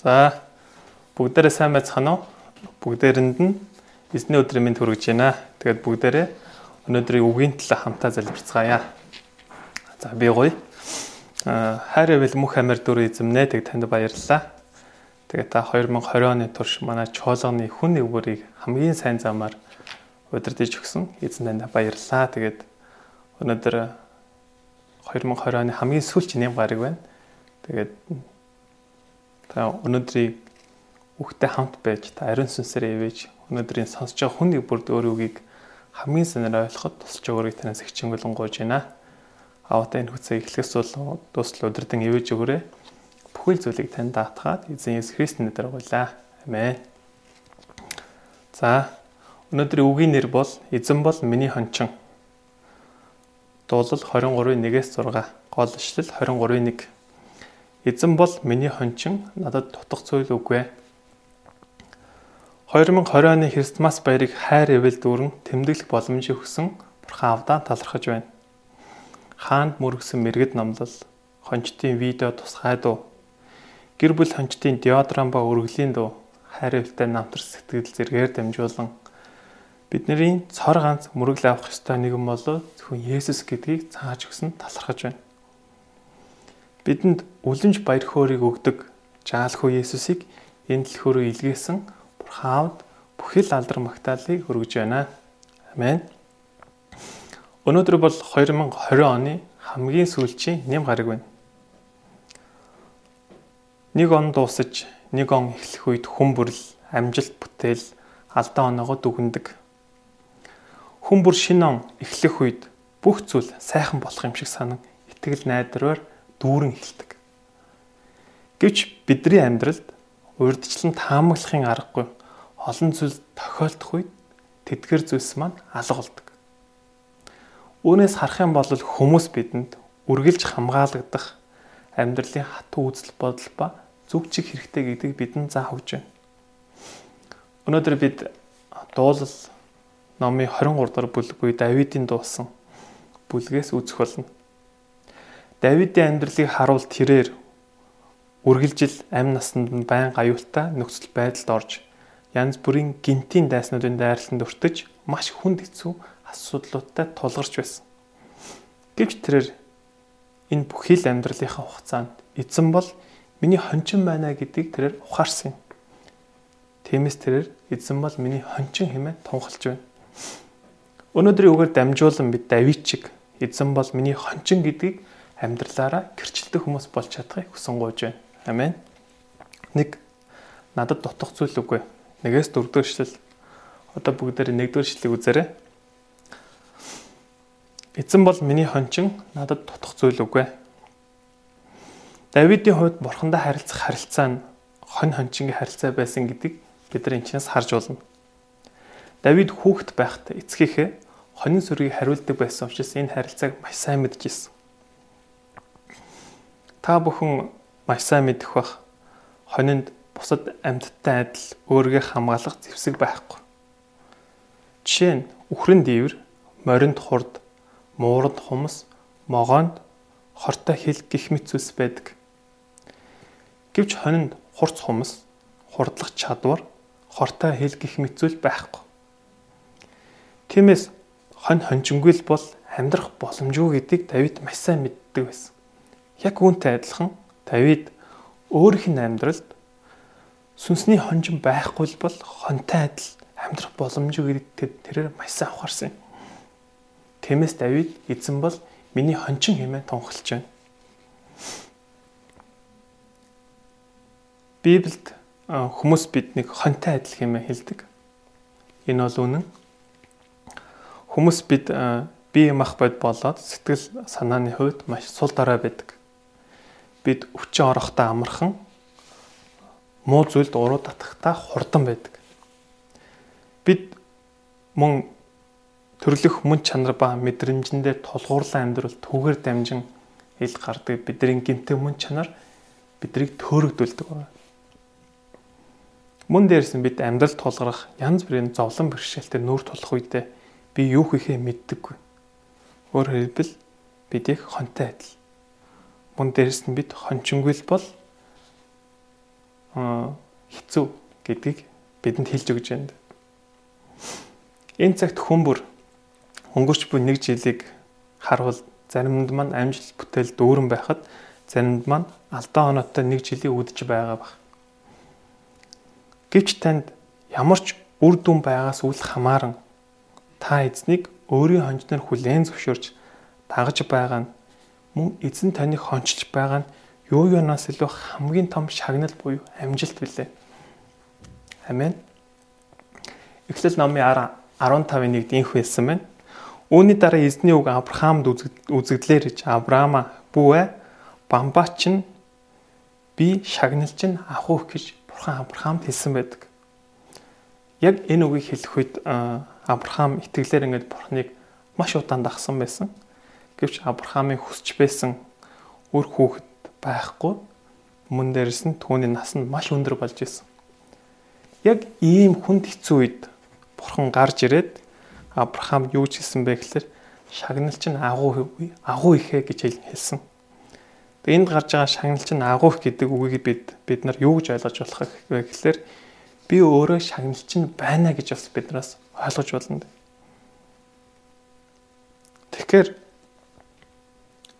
За бүгдээрээ сайн байцгаана уу? Бүгдээрэнд нь эзний өдрийн мэнд хүргэж байна. Тэгээд бүгдээрээ өнөөдрийн үгийн талаа хамтаа залбирцгаая. За би гоё. Аа хайр эвэл мөх амир дүр эзэмнэ тэг танд баярлалаа. Тэгээд та 2020 оны турш манай чоолгоны хүн нэгвэрийг хамгийн сайн замаар удирдах өгсөн эзэн танд баярлалаа. Тэгээд өнөөдөр 2020 оны хамгийн сүүлчийн юм гараг байна. Тэгээд та өнөөдрийг үхтэй хамт байж та ариун сүнсээр ивэж өнөөдрийн сонсож байгаа хүн нэг бүрд өөр үгийг хамгийн санаар ойлгоход тусч өгөрийг танаас их чингөлөн гуйж байна. Аваатай энэ хүцээ эхлэхээс бол дуустал өдөрдөн ивэж өгөөрэй. Бүхэл зүйлийг танд даатгаад эзэн Есүс Христосийн нэрээр гуйлаа. Амен. За өнөөдрийн үгийн нэр бол эзэн бол миний хончин. Дуулал 23-ын 1-ээс 6, гол ишлэл 23-ын 1 Эзэн бол миний хончин надад тутах зүйл үгүй. 2020 оны Христмас баярыг хайр эвэл дүүрэн тэмдэглэх боломжийг өгсөн Бурхан авдаа талархаж байна. Хаанд мөргсөн мэрэгд номлол, хончтын видео тусгай дуу, гэр бүл хончтын деодоран ба өргөлийн дуу, хайр эвэлтэй намтар сэтгэл зэргээр дамжуулан бидний цор ганц мөрөглө авах ёстой нэгэн болоо зөвхөн Есүс гэдгийг цааж өгсөн талархаж байна бидэнд үлэмж баяр хөөргийг өгдөг жаалхуу Есүсийг энэ дэлхөөрөө илгээсэн Бурхаавд бүхэл алдар магтаалыг өргөж байна. Амен. Өнөөдөр бол 2020 оны хамгийн сүүлчийн нэм гараг байна. Нэг он дуусаж, нэг он эхлэх үед хүн бүрл амжилт бүтээл алдаа оноогоо дүгндэг. Хүн бүр шинэ он эхлэх үед бүх зүйл сайхан болох юм шиг санан итгэл найдраар дүүрэн эхэлдэг. Гэвч бидний амьдралд урьдчилан таамаглахын аргагүй олон зүйл тохиолдох үед тэдгэр зүйлс маань алга болдог. Үүнээс харах юм бол хүмүүс бидэнд үргэлж хамгаалагдах амьдралын хатуу үзэл бодол ба зүг чиг хэрэгтэй гэдгийг бидэнд заах өгч байна. Өнөөдөр бид дуулал номын 23 дахь бүлэг буюу Давидын дуусан бүлгээс үзэх болно. Давидын амьдралыг харуул тэрээр үргэлжил амь насанд нь байн аюултай нөхцөл байдалд орж янз бүрийн гинтийн дайснуудын дайралтанд өртөж маш хүнд хэцүү асуудлуудтай тулгарч байсан. Гэвч тэрээр энэ бүхий л амьдралынхаа хугацаанд эзэн бол миний хончин байна гэдгийг тэрээр ухаарсан юм. Тиймээс тэрээр эзэн бол миний хончин хэмээн тунхалж байна. Өнөөдрийн үгээр дамжуулан бид Давид чиг эзэн бол миний хончин гэдгийг амьдралаараа гэрчлдэг хүмүүс болж чадахыг хүсэн гуйж байна. Амен. Нэг надад дутах зүйл үгүй. Нэгээс дөрөвдүгээр эшлэл. Одоо бүгдээр нэгдүгээр эшлэлийг үзээрэй. Эзэн бол миний хончин надад дутах зүйл үгүй. Давидын хувьд бурхандаа харилцах харилцаа нь хонь хончингийн харилцаа байсан гэдгийг бид нар энэчнээс харж болно. Давид хүүхэд байхдаа эцгийнхээ хонин сүргийг хариулдаг байсан учраас энэ харилцааг маш сайн мэдж ирсэн. Та бүхэн маш сайн мэдэх бах. Хонинд бусад амьтдтай адил өөрийгөө хамгаалах зэвсэг байхгүй. Жишээ нь үхрэн дээвэр, моринд хурд, мууранд хумс, могоонд хортой хил гих мэт зүйлс байдаг. Гэвч хонинд хурц хумс, хурдлах чадвар, хортой хил гих мэт зүйл байхгүй. Тиймээс хонь хончингүй л бол амьдрах боломжгүй гэдгийг Давид маш сайн мэддэг байсан. Яг үүнтэй адилхан Давид өөрийнх нь амьдралд сүнсний хонжин байхгүй бол хонтой адил амьдрах боломжгүй гэдэгт тэрээр маш сайн ухаарсан юм. Тиймээс Давид эзэн бол миний хончин хэмээн тунхалж байна. Библиэд хүмүүс биднийг хонтой адил хэмээн хэлдэг. Энэ бол үнэн. Хүмүүс бид бие мах бод болоод сэтгэл санааны хувьд маш сул дараа байдаг бид өвчин орохдоо амархан муу зүйлд уруу татахтаа хурдан байдаг. Бид мөн төрлөх мөн чанар ба мэдрэмжэндээ тулгуурлан амьдрал түгээр дамжин ил гардаг бидний гинтэг мөн чанар бидрийг төөрөгдүүлдэг байна. Мөн дээрс нь бид амьдрал тулгарах янз бүрийн зовлон бэрхшээлтэй нүүр тулах үедээ би юу хийхээ мэддэггүй. Өөрөөр хэлбэл бидийг хонтой адил мөн дээрэс нь бид хончингүйл бол хэцүү гэдгийг бидэнд хэлж өгч байна. Энэ цагт хүмүүр өнгөрч буй нэг жилиг харуул заримд маань амжилт бүтээл дүүрэн байхад заримд маань алдаа оноотой нэг жилийн үдж байгаа баг. Гэвч танд ямар ч үр дүн байгаас үл хамааран та эзнийг өөрийн хонжноор хүлээн зөвшөөрч дагаж байгаа нь мөн эзэн таныг хончилж байгаа нь юу юунаас илүү хамгийн том шагнал буюу амжилт билээ. Амен. Эхлэл номын 15-ын 1-д инх хэлсэн байна. Үүний дараа эзний үг Авраамд үзэгдлэр гэж Авраама бүүе бамбаач нь би шагналж нь ахух гэж бурхан Авраамд хэлсэн байдаг. Яг энэ үгийг хэлэх үед Авраам итгэлээр ингээд бурхныг маш удаан дагсан байсан. Гэвч Авраамын хүсч байсан үр хүүхэд байхгүй мөн дээрс нь түүний нас нь маш өндөр болж исэн. Яг ийм хүнд хэцүү үед бурхан гарч ирээд Авраам юу ч хэлсэн бэ гэхээр шагнал чинь агуу агуу ихэ гэж хэлсэн. Тэгээ энд гарч байгаа шагнал чинь агуу их гэдэг үгийг бид бид нар юу гэж ойлгож болох вэ гэхээр би өөрөө шагнал чинь байна гэж бас биднээс ойлгож болно. Тэгэхээр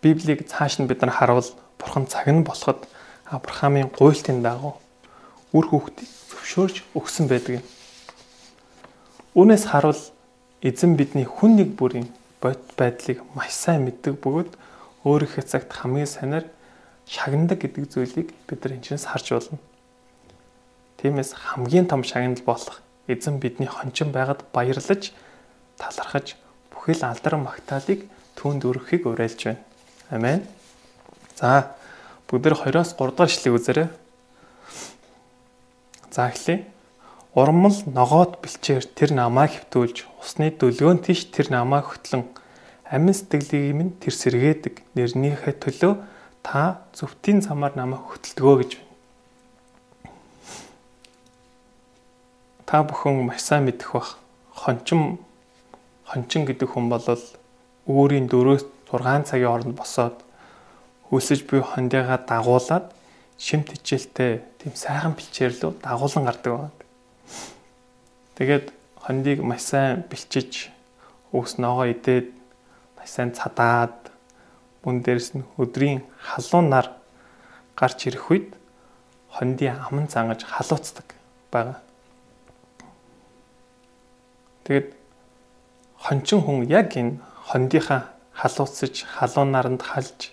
Библийг цааш нь бид нар харуул бурхан цаг нь болоход Авраамийн гуйлтын дагуу үр хүүхдийг зөвшөөрж өгсөн байдаг юм. Үүнээс харуул эзэн бидний хүн нэг бүрийн бод байдлыг маш сайн мэддэг бөгөөд өөрийнхөө цагт хамгийн санаар шагнадаг гэдэг зүйлийг бид нар энэчнээс харж болно. Тиймээс хамгийн том шагнал болох эзэн бидний хончин байгаад баярлаж талархаж бүхэл алдар магтаалык түүнд өргөхийг уриалж байна. Амен. За бүгд 2-оос 3 дахь ишлэгийг үзээрэй. За эхлэе. Урмал ногоод бэлчээр тэр намайг хөвтүүлж усны дөлгөөн тийш тэр намайг хөтлөн амин сэтгэлийг минь тэр сэргээдэг нэрнийхээ төлөө та зөвхтийн замаар намайг хөтөлдгөө гэж байна. та бүхэн маш сайн мэдэх бах. Хончин хончин гэдэг хүн бол өөрийн 4-6 цагийн хооронд босоод хөлсөж буй хондыгаа дагуулад шимт хичээлтэй тийм сайхан бэлчээр лөө дагуулan гардаг байна. Тэгээд хондийг маш сайн бэлчиж өвс ногоо идээд маш сайн цадаад мөн дээрс нь өдрийн халуун нар гарч ирэх үед хондийн аман цангаж халууцдаг байгаа. Тэгэд хончин хүн яг энэ хондийнхаа халууцж халуун наранд халж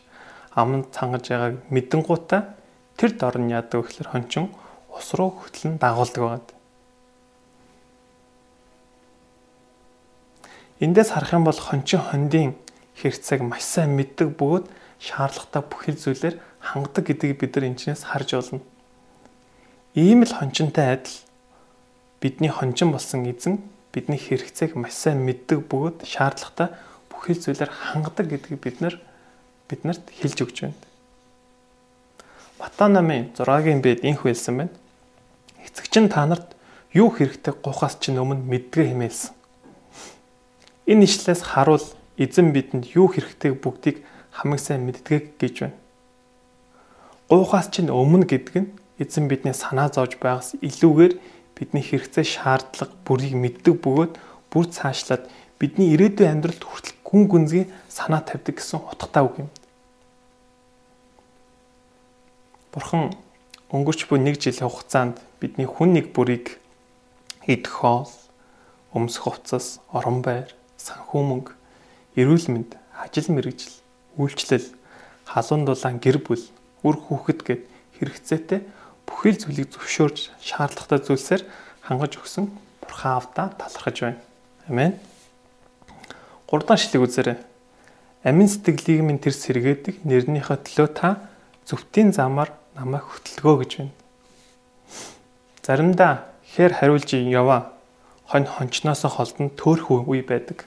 аман цангаж байгааг мэдэн гутаа тэр дор нь яадаг гэхээр хончин ус руу хөтлөн дагуулдаг байгаад. Эндээс харах юм бол хончин хондын хэрэгцээг маш сайн мэддэг бөгөөд шаардлагатай бүхэл зүйлээр хангадаг гэдгийг бид нар энэчнээс харж болно. Ийм л хончинтай адил бидний хончин болсон эзэн бидний хэрэгцээг маш сайн мэддэг бөгөөд шаардлагатай бүхэл зүйлээр хангадаг гэдгийг бид нар биднэрт хэлж өгч байна. Матай намын 6-гийн бэд инх хэлсэн байна. Эцэг чинь та нарт юу хэрэгтэй гухаас чинь өмнө мэдгээ хэмээлсэн. Энэ ишлээс харуул эзэн бидэнд юу хэрэгтэй бүгдийг хамгийн сайн мэддэг гэж байна. Гуйхаас чинь өмнө гэдэг нь эзэн бидний санаа зовж байгаас илүүгээр бидний хэрэгцээ шаардлага бүрийг мэддэг бөгөөд бүр цаашлаад бидний ирээдүйн амьдралд хүртэл гүн гүнзгий санаа тавьдаг гэсэн утгатай үг юм. Бурхан өнгөрч буй нэг жилийн хугацаанд бидний хүн нэг бүрийг идэх хоол, өмсөх хувцас, орон байр, санхүү мөнгө, эрүүл мэнд, ажил мэргэжил, үйлчлэл, халуун дулаан гэр бүл, үр хүүхэд гэд хэрэгцээтэй бүхэл зүйлийг зөвшөөрж шаардлагатай зүйлсээр хангаж өгсөн Бурхан Аавда талархаж байна. Амен. 3 дахь шлиг үзээрэй. Амин сэтгэлийг минь тэр сэргээдэг нэрнийхээ төлөө та зөвхтийн замаар намайг хөтлөгөө гэж байна. Заримдаа хээр хариулж яваа хонь хончноосоо холдон төөрх үе байдаг.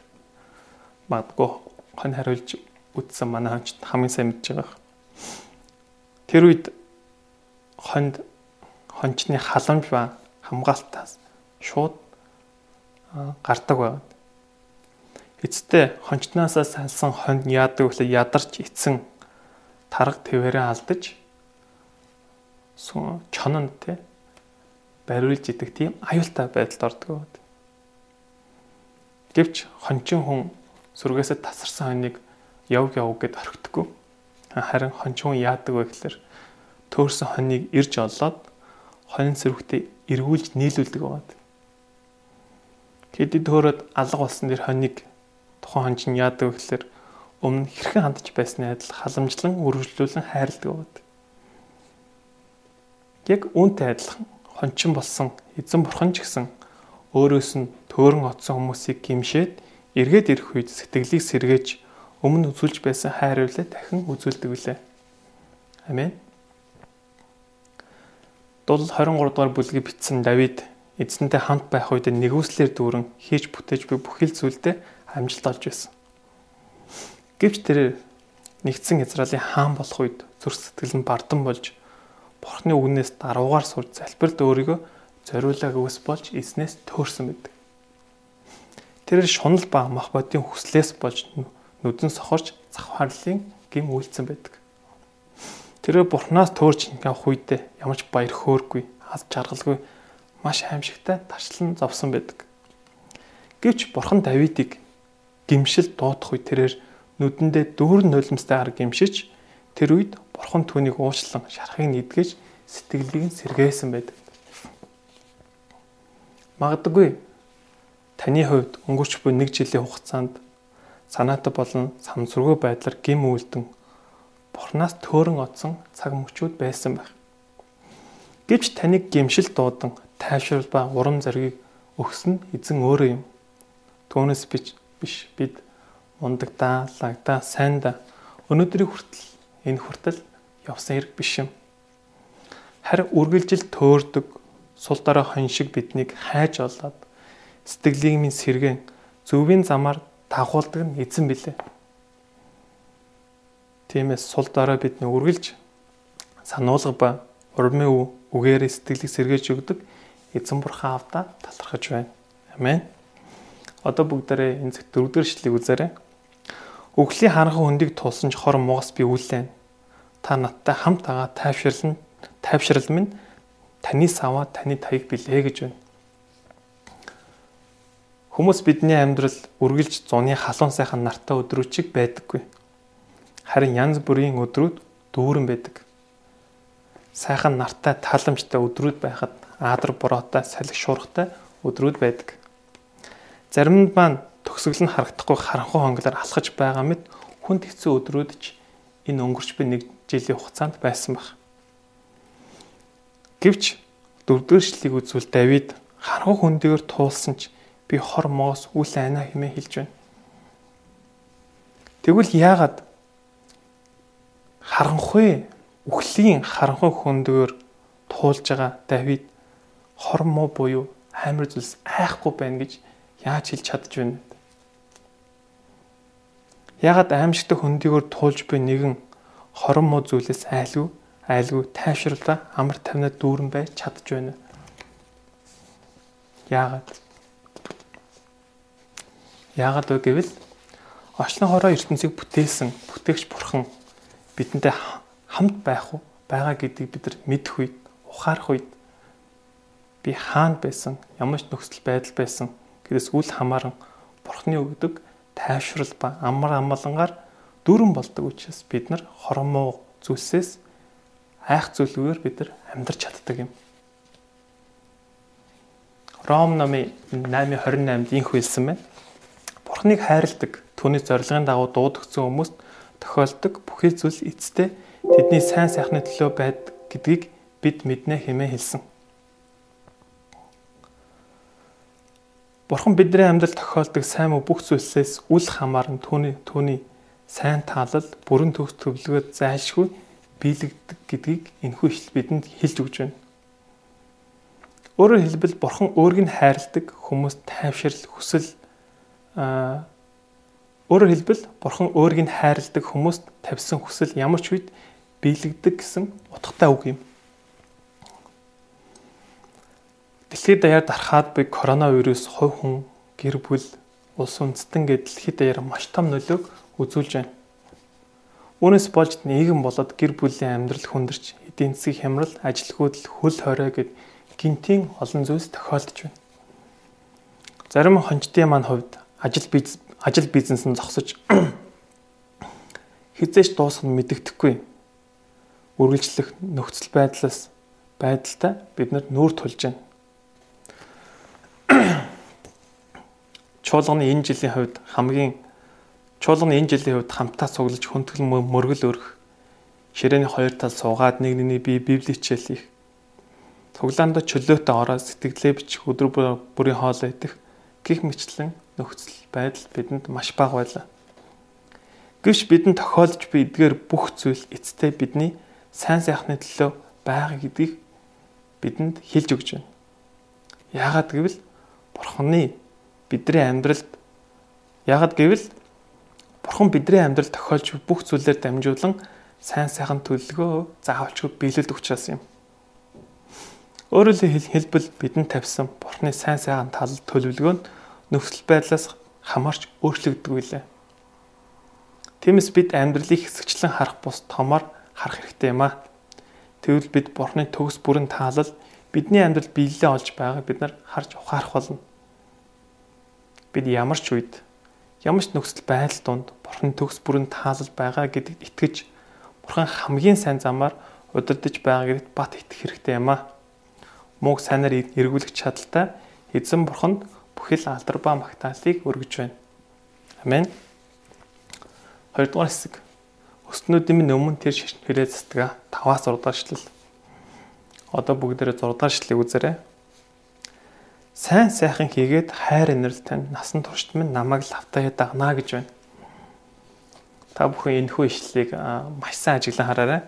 Магадгүй хонь хариулж үтсэн манай хонч хамгийн сайн мэдж байгаа. Тэр үед хонд хончны халамж ба хамгаалтаас шууд гардаг байна. Эцэстээ хончноосоо салсан хонд яадаг вэ? Ядарч эцэн тарга твэрээ алдаж чононд те бариулж идэх тийм аюултай байдалд ордог. Гэвч хончин хүн сүргээсээ тасарсан хоньыг яв яв гэд орхидоггүй. Харин хончин хүн яадаг вэ гэхээр төөрсөн хоньыг ирж олоод хонин сэрвэгтээ эргүүлж нийлүүлдэг байна. Хэдий төөрөд алга болсон дэр хоньыг тухайн хончин яадаг вэ гэхээр өмнө хэрхэн хандж байсны адил халамжлан үргэлжлүүлэн хайрладаг байна. Яг үүнтэй адилхан хончин болсон эзэн бурхан ч гэсэн өөрөөс нь төөрөн оцсон хүмүүсийг гимшээд эргээд ирэх үед сэтгэлийг сэргээж өмнө үзүүлж байсан хайр үйлээ дахин үзүүлдэг үлээ. Амен. Дул 23 дугаар бүлгийг бичсэн Давид эзэнтэй хамт байх үед нэгүслэр дүүрэн хийж бүтээж буй бүхэл зүйлдээ амжилт олж байсан. Гэвч тэр нэгдсэн Израилийн хаан болох үед зүрх сэтгэл нь бардан болж Бурхны үгнээс даруугаар сурж залбирд өөрийгөө зориулааг ус болж эзнээс төөрсөн байдаг. Тэр шунал ба мах бодийн хүслээс болж нүдэн сохорч завхаарлын гим үйлцэн байдаг. Тэр бурхнаас төөрч явах үедээ ямар ч баяр хөөргүй, аз жаргалгүй маш аимшигтай тарчлан зовсон байдаг. Гэвч бурхан Давидыг гимшил дуудах үе тэрээр нүдэндээ дүүрэн нулимстай арга гимшиж тэр үед бурхан түүнийг уучлан шарахыг нэгдгэж сэтгэлийг нь сэргээсэн байдаг. Магадгүй таны хувьд өнгөрч буй 1 жилийн хугацаанд санаатай болон самсргүй байдлаар гим үйлдэн Бурханаас төөрөн оцсон цаг мөчүүд байсан байх. Гэвч таныг гимшил дуудан тайвшрал ба урам зориг өгсөн эзэн өөрөө юм. Түүнээс бич биш бид мундагдаа, лагдаа, сайндаа өнөөдрийн хүртэл энэ хүртэл явсан хэрэг биш юм. Харин үргэлжил төөрдөг сул дараа хон шиг биднийг хайж олоод сэтгэлийг минь сэргэн зөвийн замаар дагуулдаг нь эзэн билээ. Тиймээс сул дараа бидний үргэлж сануулга ба урмын үгээр сэтгэлийг сэргээж өгдөг эзэн бурхан авда талархаж байна. Амен. Одоо бүгдээрээ энэ зөв дөрөвдүгээр шлийг үзээрэй. Өглөлийн харанхан хөндийг тулсан ч хор мугас би үлээн. Та надтай хамт агаа тайвширлан тайвшрал минь таны саваа таны таяг билээ гэж байна. Хүмүүс бидний амьдрал үргэлж зуны халуун сайхан нартай өдрүүчиг байдаггүй харин янз бүрийн өдрүүд дүүрэн байдаг. Сайхан нартай тааламжтай өдрүүд байхад аадар бороотой салхи шуургатай өдрүүд байдаг. Заримд маань төгсгөл нь харагдахгүй харанхуй хонглоор алхаж байгаа мэт хүнд хэцүү өдрүүд ч энэ өнгөрч буй нэг жилийн хугацаанд байсан баг. Гэвч дөрөвдүгээр шлийг үзвэл Давид харанхуй хөндөгөр туулсан ч би хор моос үл айна хэмээн хэлж байна. Тэгвэл яагаад харанхуй үхлийн харанхуй хөндгөөр туулж байгаа Давид хормоо буюу амар зүйлс айхгүй байна гэж яаж хэлж чадж байна? Ягаад аимшигтай хөндгөөр туулж буй нэгэн хормоо зүйлээс айлгүй айлгүй тайвшруулаа амар тавнаа дүүрэн байж чадж байна. Яагаад? Яагаад вэ гэвэл очлон хороо ертөнцийг бүтээсэн бүтээгч бурхан бидэнтэй хамт байх уу байгаа гэдгийг бид нар мэдэх үед ухаарах үед би хаанд байсан ямар ч нөхцөл байдал байсан гэдээс үл хамааран бурхны өгдөг тайвшрал ба амар амгалангаар дүүрэн болдог учраас бид нар хормоо зүйлсээс айх зүйлгээр бид нар амьдрч чаддаг юм. Ром номын 8:28-д инх хэлсэн байна. Бурхныг хайрладаг, түүний зорилгын дагуу дуудагдсан хүмүүст тохиолдог бүхэл зүйл эцтэй тэдний сайн сайхны төлөө байд гэдгийг бид мэднэ хэмээн хэлсэн. Бурхан бидний амьдралд тохиолдог сайн муу бүх зүйлсээс үл хамааран түүний түүний сайн таалал бүрэн төгс төвлөгөөд зайлшгүй биелэгдэг гэдгийг энэхүү ишлэл бидэнд хэлж өгч байна. Өөрөөр хэлбэл бурхан өөрийг нь хайрладаг хүмүүст тайвшрал хүсэл Өөрөөр хэлбэл Бурхан өөрийг нь хайрладаг хүмүүст тавьсан хүсэл ямар ч үед биелэгдэг гэсэн утгатай үг юм. Дэлхийд даяар дарахад буй коронавирус хувь хүн, гэр бүл, улс үндэстэн гээд дэлхийд даяар маш том нөлөөг үзүүлж байна. Үүнээс болж нийгэм болоод гэр бүлийн амьдрал хүндэрч эдийн засгийн хямрал, ажилгүйдэл, хөл хорой гэд гинтийн олон зүйлс тохиолдож байна. Зарим хончдын маань хувьд ажил бизнес ажил бизнес нь зогсож хизээш дуусах нь мэдэгдэхгүй. Үргэлжлэх нөхцөл байдлаас байдалтай бид нар нүүр тулж байна. Чуулганы энэ жилийн хувьд хамгийн чуулганы энэ жилийн хувьд хамтаа цуглаж хүндэтгэл мөргөл өргөх ширээний хоёр тал суугаад нэг нэгний бие библи хичээл хийх. Цуглаанд чөлөөтэй ороод сэтгэлээ бичих өдөр бүрийн хоол идэх гих мэтлэн нөхцөл байдал бидэнд маш бага байлаа. Гэвч бидэнд тохиолдож буй эдгээр бүх зүйл эцэстээ бидний сайн сайхны төлөө байгаа гэдгийг бидэнд хэлж өгч байна. Яагаад гэвэл Бурханы бидний амьдралд яагаад гэвэл Бурхан бидний амьдралд тохиолж бүх зүйлээр дамжуулан сайн сайхан төлөвлөгөө заавалчгүй биелүүлдэг учраас юм. Өөрөөр хэлбэл бидэнд тавьсан Бурхны сайн сайхан тал төлөвлөгөө нь нөхцөл байдлаас хамаарч өөрчлөгддөг билээ. Тиймээс бид амьдралыг хэсэгчлэн харах бус томоор харах хэрэгтэй юм аа. Тэгвэл бид Бурхны төгс бүрэн таалал бидний амьдрал биелэлээ олж байгааг бид нар харж ухаарах болно. Бид ямар ч үед ямар ч нөхцөл байдал донд Бурхны төгс бүрэн таалал байгаа гэдэгт итгэж Бурхан хамгийн сайн замаар удирдах байгаа гэдэгт бат итгэх хэрэгтэй юм аа. Мууг сайнаар эргүүлэх чадaltaй эзэн Бурханд бүхэл алдар ба магтаалыг өргөж байна. Амен. Хоёрдугаар хэсэг. Өснүүдийн минь өмнө тэр ширээ застгаа 5-аас 6 дахь эшлэл. Одоо бүгдээрээ 6 дахь эшлэлийг үзээрэй. Сайн сайхан хийгээд хайр инэрл тань насан туршид минь намайг лавтаа дагнаа гэж байна. Та бүхэн энэ хүү ишлэлийг маш сайн ажиглан хараарай.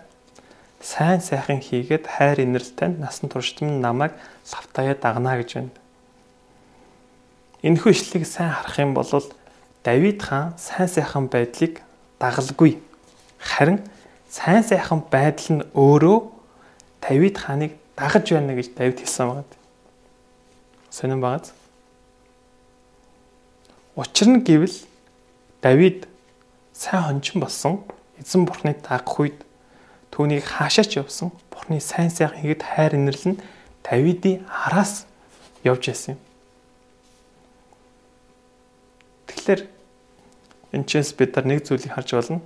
Сайн сайхан хийгээд хайр инэрлэлтэй насан туршид минь намайг лавтаа дагнаа гэж байна. Энэ хүү ишлэлийг сайн харах юм бол Давид хаан сайн сайхан байдлыг дагалгүй. Харин сайн сайхан байдал нь өөрөө Давид хааныг дагаж байна гэж Давид хэлсэн байна. Сонирн багаз. Учир нь гэвэл Давид сайн хончин болсон эзэн бурхныг дагах үед түүнийг хаашаач явсан бурхны сайн сайхан хийгээд хайр инэрлэн Давидын араас явж байсан юм. Тэгэхээр энэ чээс бид нар нэг зүйлийг харж байна.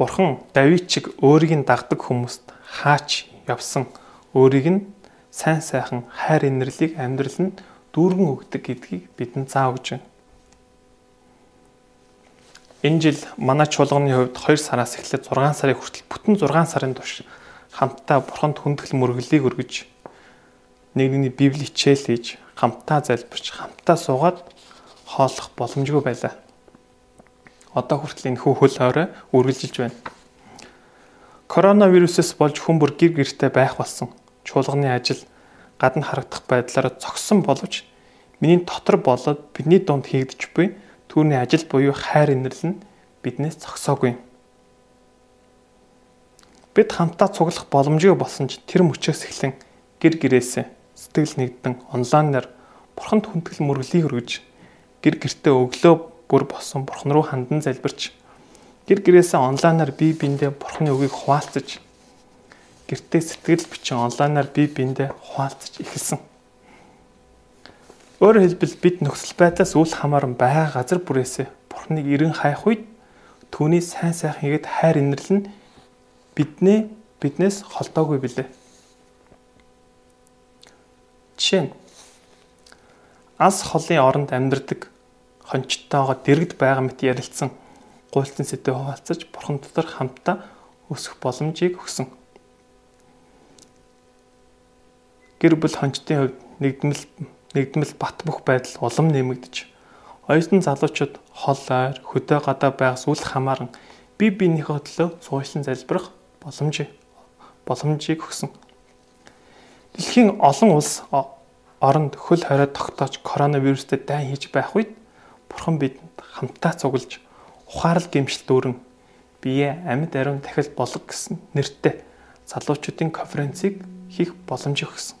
Бурхан Давид чиг өөрийг нь дагдаг хүмүүст хаач явсан өөрийг нь сайн сайхан хайр инэрлийг амьдрал нь дүүргэн өгдөг гэдгийг бидэнд заав гэж байна. Энэ жил манай чуулганы хувьд 2 сараас эхлээд 6 сарын хүртэл бүтэн 6 сарын турш хамтдаа бурханд хүндэтгэл мөрөглийг өргөж нэг нэгний библи хичээл хийж хамтдаа залбирч хамтдаа суугаад хооллох боломжгүй байлаа. Одоо хүртэл энэ хөл хорой үргэлжилж байна. Коронавирусээс болж хүн бүр гэр гэртээ байх болсон. Чуулганы ажил гадна харагдах байдлаар зогссон боловч миний дотор болоод бидний дунд хийгдэж буй түүний ажил буюу хайр инэрл нь биднээс зогсоогүй. Бид хамтдаа цуглах боломжгүй болсон ч тэр мөчөөс эхлэн гэр гэрээсээ сэтгэл нэгдэн онлайнаар бурханд хүндэтгэл мөрөглийг өргөж гэр гертээ өглөө бүр босон бурхан руу хандан залбирч гэр гэрээсээ онлайнаар бие биендээ бурханы үгийг хуваалцаж гэртээ сэтгэл бичин онлайнаар бие биендээ хуваалцаж эхэлсэн. Өөрөөр хэлбэл бид нөхцөл байдлаас үл хамааран байгаа газар бүрээсээ Бурхныг эрен хайх үед түүний сайн сайхан хийгээд хайр инэрлэн биднээ биднээс холдоогүй билээ. Жишээ нь алс холын оронд амьдардаг хончтойгоо дэрэгд байгаа мэт ярилцсан гуйлтын сэдвээ хуваалцаж бурхан дотор хамтдаа өсөх боломжийг өгсөн. гэр бүл хончтын хувьд нэгдмэл нэгдмэл бат бөх байдал улам нэмэгдэж оюутан залуучууд хол ойр хөдөө гадаа байгаас үл хамааран бие биенийхөө төлөө цуушлан залбирах боломж боломжийг өгсөн. Дэлхийн олон улс оронд хөл хориод тогтоож коронавирустэй дайн хийж байх үед бурхан бидэнд хамтаа цуглаж ухаарал гэмшил дүүрэн бие амьд ариун дахил болог гэсэн нэртэй залуучуудын конференцийг хийх боломж өгсөн.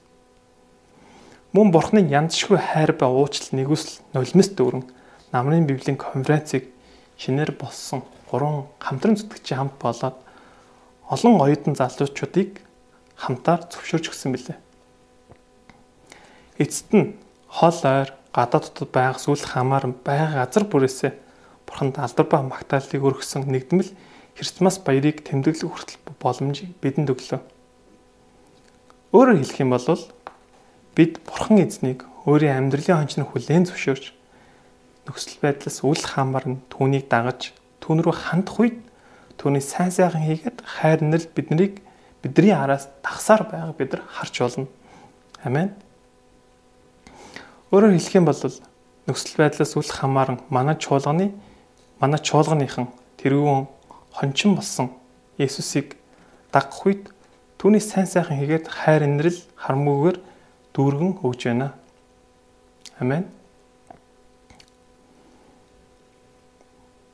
Мөн Бурхны янзшгүй хайр ба уучлал нэгүсэл нулимс дүүрэн намрын библийн конференцийг шинээр болсон гурван хамтран зүтгэгчийн хамт болоод олон оюутан залуучуудыг хамтаар зөвшөөрч өгсөн билээ. Эцэст нь хол ойр гадаа дотор байх зүйл хамааран байгаа газар бүрээсээ бурханд алдар ба магтаалыг өргөсөн нэгдмэл Христмас баярыг тэмдэглэх хүртэл боломжийг бидэнд өглөө. Өөрөөр хэлэх юм бол бид бурхан эзнийг өөрийн амьдралын хончны хүлээн зөвшөөрч нөхцөл байдлаас үл хамааран түүнийг дагаж түүн рүү хандах үед түүний сайн сайхан хийгээд хайр нэрл биднийг бидний араас тагсаар байгааг бид нар харж болно. Амен. Өөрөөр хэлэх юм бол нөхцөл байдлаас үл хамааран манай чуулганы манай чуулганыхан тэрүүн хончин болсон Есүсийг дагах үед түүний сайн сайхан хийгээд хайр инрэл харамгүйгээр дүүргэн өгж байна. Амен.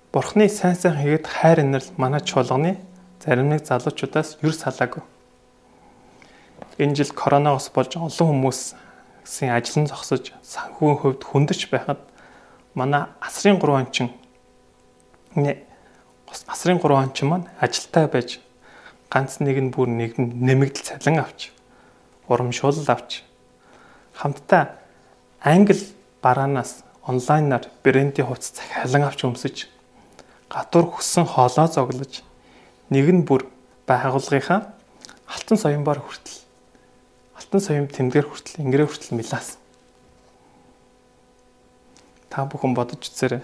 Бурхны сайн сайхан хийгээд хайр инрэл манай чуулганы зарим нэг залуучуудаас юр салаагүй. Энэ жил коронавирус болж олон хүмүүс гэсэн ажил нь зогсож санхүүгийн хувьд хүндэж байхад манай асрын 3 ончин асрын 3 ончин маань ажилтаа байж ганц нэг нь бүр нэг нь нэмэгдэл цалин авч урамшуулал авч. Хамтдаа англи бараанаас онлайнаар брендийн хувцас захиалан авч өмсөж гадуур хүссэн хоолоо зоглож нэг нь бүр байгууллагынхаа алтан соёмбор хүртэл алтан соём тэмдгэр хүртэл ингэрээ хүртэл милаас та бүхэн бодож үзээрэй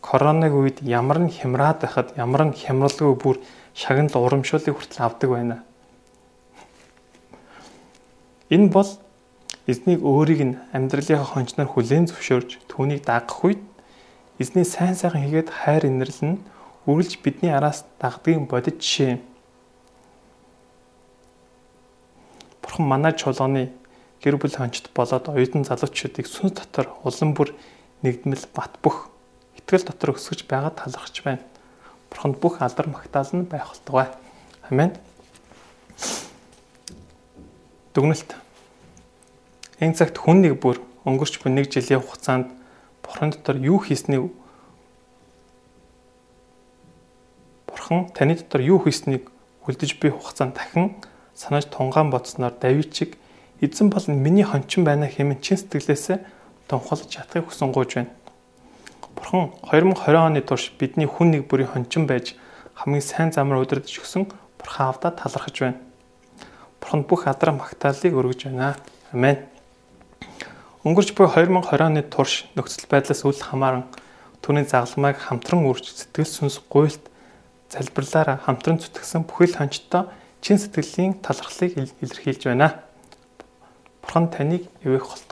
коронавиг үед ямар нь хямраад байхад ямар нь хямралгүй бүр шагнал урамшуулыг хүртэл авдаг байна. Энэ бол эзнийг өөрийг нь амьдралынхаа хончноор хүлээн зөвшөөрж түүнийг дагах үед эзний сайн сайхан хийгээд хайр нь үргэлж бидний араас дагдгийн бодит жишээ. Бурхан манай чуулганы гэр бүл хончт болоод оюутан залуучуудыг сүнс дотор улам бүр нэгдмэл бат бөх итгэл дотор өсгөж байгаад талархаж байна. Бурханд бүх алдар магтаал нь байх болтугай. Амен. Дүгнэлт. Энэ цагт хүн нэг бүр өнгөрч буй нэг жилийн хугацаанд Бурхан дотор юу хийснийг Бурхан таны дотор юу хийснийг үлдэж буй хугацаанд дахин санааж тунгаан бодсноор Давид чиг эзэн бол миний хончин байна хэмээн чин сэтгэлээсээ тунхаглаж чадахыг хүсэн гуйж байна. Бурхан 2020 оны турш бидний хүн нэг бүрийн хончин байж хамгийн сайн замаар удирдах өгсөн Бурхан авдаа талархаж байна. Бурхан бүх адраа магтаалыг өргөж байна. Амен. Өнгөрч буй 2020 оны турш нөхцөл байдлаас үл хамааран түүний загламыг хамтран үрж сэтгэл сүнс гуйлт залбирлаараа хамтран зүтгэсэн бүхэл хончтой чин сэтгэлийн талархлыг илэрхийлж байна. Бурхан таныг ивэх